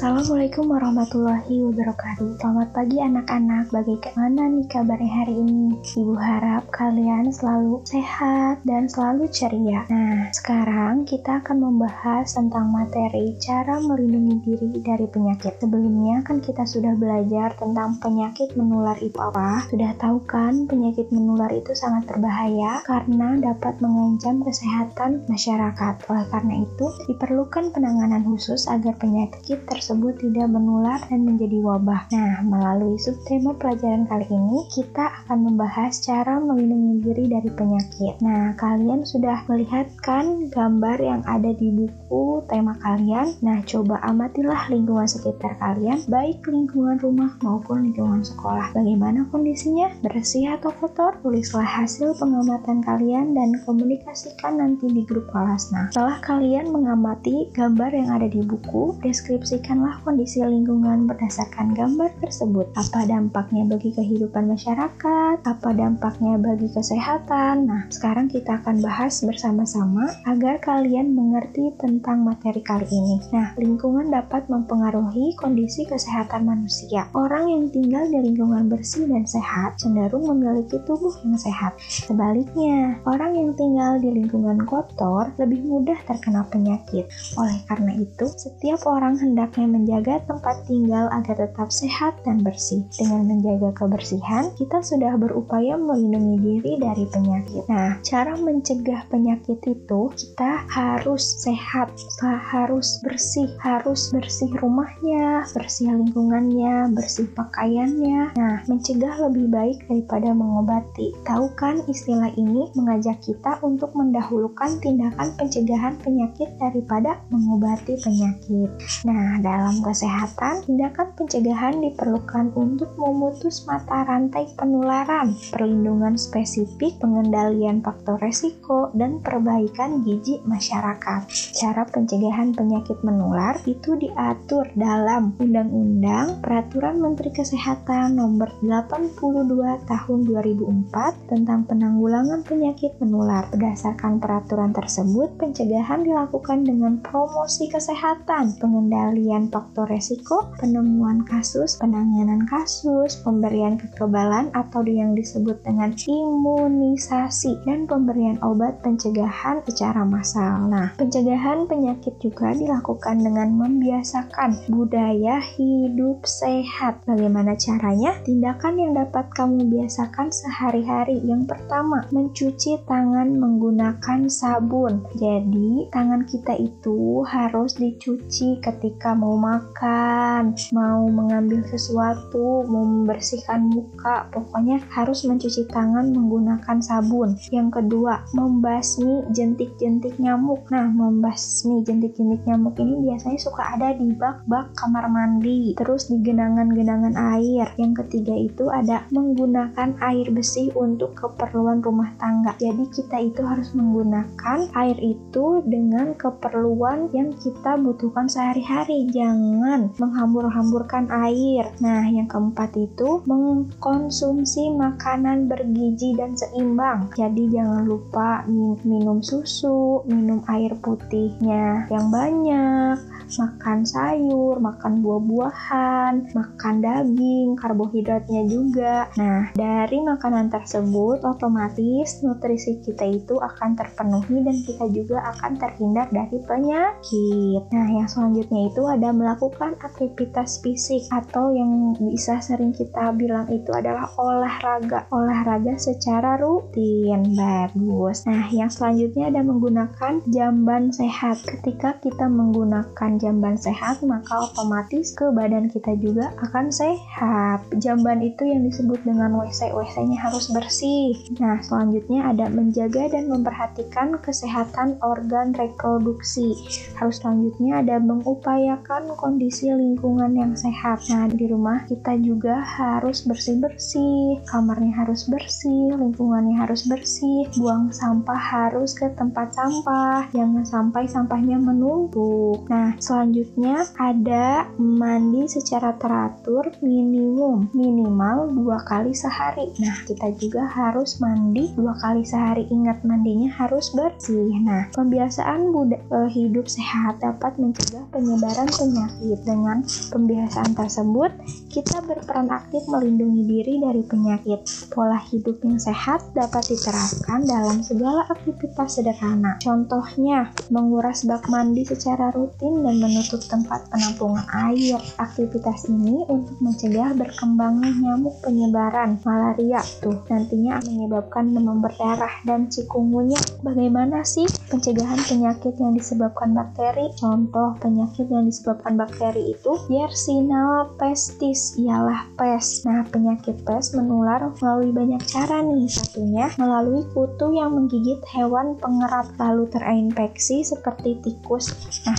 Assalamualaikum warahmatullahi wabarakatuh. Selamat pagi anak-anak. Bagaimana nih kabarnya hari ini? Ibu harap kalian selalu sehat dan selalu ceria. Nah sekarang kita akan membahas tentang materi Cara melindungi diri dari penyakit. Sebelumnya kan kita sudah belajar tentang penyakit menular itu apa. Sudah tahu kan penyakit menular itu sangat berbahaya Karena dapat mengancam kesehatan masyarakat. Oleh karena itu diperlukan penanganan khusus agar penyakit ter tersebut tidak menular dan menjadi wabah. Nah, melalui subtema pelajaran kali ini, kita akan membahas cara melindungi diri dari penyakit. Nah, kalian sudah melihat kan gambar yang ada di buku tema kalian? Nah, coba amatilah lingkungan sekitar kalian, baik lingkungan rumah maupun lingkungan sekolah. Bagaimana kondisinya? Bersih atau kotor? Tulislah hasil pengamatan kalian dan komunikasikan nanti di grup kelas. Nah, setelah kalian mengamati gambar yang ada di buku, deskripsikan Perhatikanlah kondisi lingkungan berdasarkan gambar tersebut. Apa dampaknya bagi kehidupan masyarakat? Apa dampaknya bagi kesehatan? Nah, sekarang kita akan bahas bersama-sama agar kalian mengerti tentang materi kali ini. Nah, lingkungan dapat mempengaruhi kondisi kesehatan manusia. Orang yang tinggal di lingkungan bersih dan sehat cenderung memiliki tubuh yang sehat. Sebaliknya, orang yang tinggal di lingkungan kotor lebih mudah terkena penyakit. Oleh karena itu, setiap orang hendaknya menjaga tempat tinggal agar tetap sehat dan bersih. Dengan menjaga kebersihan, kita sudah berupaya melindungi diri dari penyakit. Nah, cara mencegah penyakit itu kita harus sehat, harus bersih, harus bersih rumahnya, bersih lingkungannya, bersih pakaiannya. Nah, mencegah lebih baik daripada mengobati. Tahu kan istilah ini mengajak kita untuk mendahulukan tindakan pencegahan penyakit daripada mengobati penyakit. Nah, dalam kesehatan, tindakan pencegahan diperlukan untuk memutus mata rantai penularan, perlindungan spesifik, pengendalian faktor resiko, dan perbaikan gizi masyarakat. Cara pencegahan penyakit menular itu diatur dalam Undang-Undang Peraturan Menteri Kesehatan Nomor 82 Tahun 2004 tentang penanggulangan penyakit menular. Berdasarkan peraturan tersebut, pencegahan dilakukan dengan promosi kesehatan, pengendalian penilaian faktor resiko, penemuan kasus, penanganan kasus, pemberian kekebalan atau yang disebut dengan imunisasi, dan pemberian obat pencegahan secara massal. Nah, pencegahan penyakit juga dilakukan dengan membiasakan budaya hidup sehat. Bagaimana caranya? Tindakan yang dapat kamu biasakan sehari-hari. Yang pertama, mencuci tangan menggunakan sabun. Jadi, tangan kita itu harus dicuci ketika mau mau makan, mau mengambil sesuatu, mau membersihkan muka, pokoknya harus mencuci tangan menggunakan sabun. Yang kedua, membasmi jentik-jentik nyamuk. Nah, membasmi jentik-jentik nyamuk ini biasanya suka ada di bak-bak kamar mandi, terus di genangan-genangan air. Yang ketiga itu ada menggunakan air bersih untuk keperluan rumah tangga. Jadi kita itu harus menggunakan air itu dengan keperluan yang kita butuhkan sehari-hari jangan menghambur-hamburkan air. Nah, yang keempat itu mengkonsumsi makanan bergizi dan seimbang. Jadi jangan lupa minum susu, minum air putihnya yang banyak, makan sayur, makan buah-buahan, makan daging, karbohidratnya juga. Nah, dari makanan tersebut otomatis nutrisi kita itu akan terpenuhi dan kita juga akan terhindar dari penyakit. Nah, yang selanjutnya itu ada melakukan aktivitas fisik atau yang bisa sering kita bilang itu adalah olahraga. Olahraga secara rutin. Bagus. Nah, yang selanjutnya ada menggunakan jamban sehat. Ketika kita menggunakan jamban sehat, maka otomatis ke badan kita juga akan sehat. Jamban itu yang disebut dengan WC, WC-nya harus bersih. Nah, selanjutnya ada menjaga dan memperhatikan kesehatan organ reproduksi. Harus selanjutnya ada mengupayakan kondisi lingkungan yang sehat. Nah, di rumah kita juga harus bersih-bersih, kamarnya harus bersih, lingkungannya harus bersih, buang sampah harus ke tempat sampah, jangan sampai sampahnya menumpuk. Nah, selanjutnya ada mandi secara teratur minimum minimal dua kali sehari. Nah, kita juga harus mandi dua kali sehari. Ingat mandinya harus bersih. Nah, pembiasaan uh, hidup sehat dapat mencegah penyebaran penyakit. Dengan pembiasaan tersebut, kita berperan aktif melindungi diri dari penyakit. Pola hidup yang sehat dapat diterapkan dalam segala aktivitas sederhana. Contohnya, menguras bak mandi secara rutin dan menutup tempat penampungan air. Aktivitas ini untuk mencegah berkembangnya nyamuk penyebaran malaria tuh nantinya menyebabkan demam berdarah dan cikungunya. Bagaimana sih pencegahan penyakit yang disebabkan bakteri? Contoh penyakit yang disebabkan bakteri itu Yersinia pestis ialah pes. Nah, penyakit pes menular melalui banyak cara nih. Satunya melalui kutu yang menggigit hewan pengerat lalu terinfeksi seperti tikus. Nah,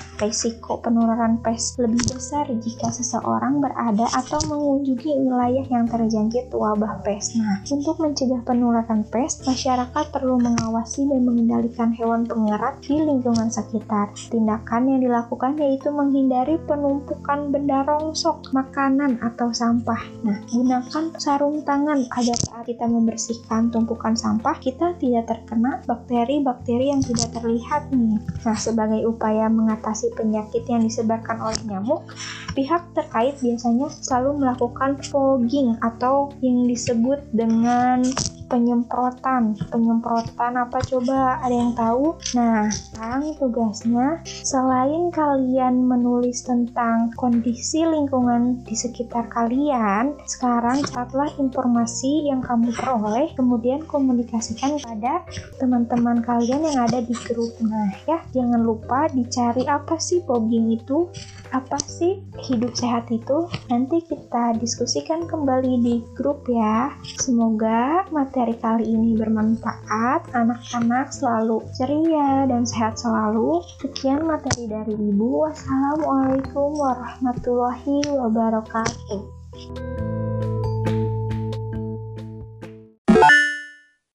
resiko penularan pes lebih besar jika seseorang berada atau mengunjungi wilayah yang terjangkit wabah pes. Nah, untuk mencegah penularan pes, masyarakat perlu mengawasi dan mengendalikan hewan pengerat di lingkungan sekitar. Tindakan yang dilakukan yaitu menghindari penumpukan benda rongsok, makanan, atau sampah. Nah, gunakan sarung tangan agar saat kita membersihkan tumpukan sampah, kita tidak terkena bakteri-bakteri yang tidak terlihat nih. Nah, sebagai upaya mengatasi penyakit yang disebarkan oleh nyamuk, pihak terkait biasanya selalu melakukan fogging atau yang disebut dengan penyemprotan. Penyemprotan apa coba? Ada yang tahu? Nah, sekarang tugasnya selain kalian menulis tentang kondisi lingkungan di sekitar kalian, sekarang catatlah informasi yang kamu peroleh, kemudian komunikasikan pada teman-teman kalian yang ada di grup. Nah, ya, jangan lupa dicari apa sih fogging itu, apa sih hidup sehat itu. Nanti kita diskusikan kembali di grup ya. Semoga materi materi kali ini bermanfaat, anak-anak selalu ceria dan sehat selalu. Sekian materi dari Ibu. Wassalamualaikum warahmatullahi wabarakatuh.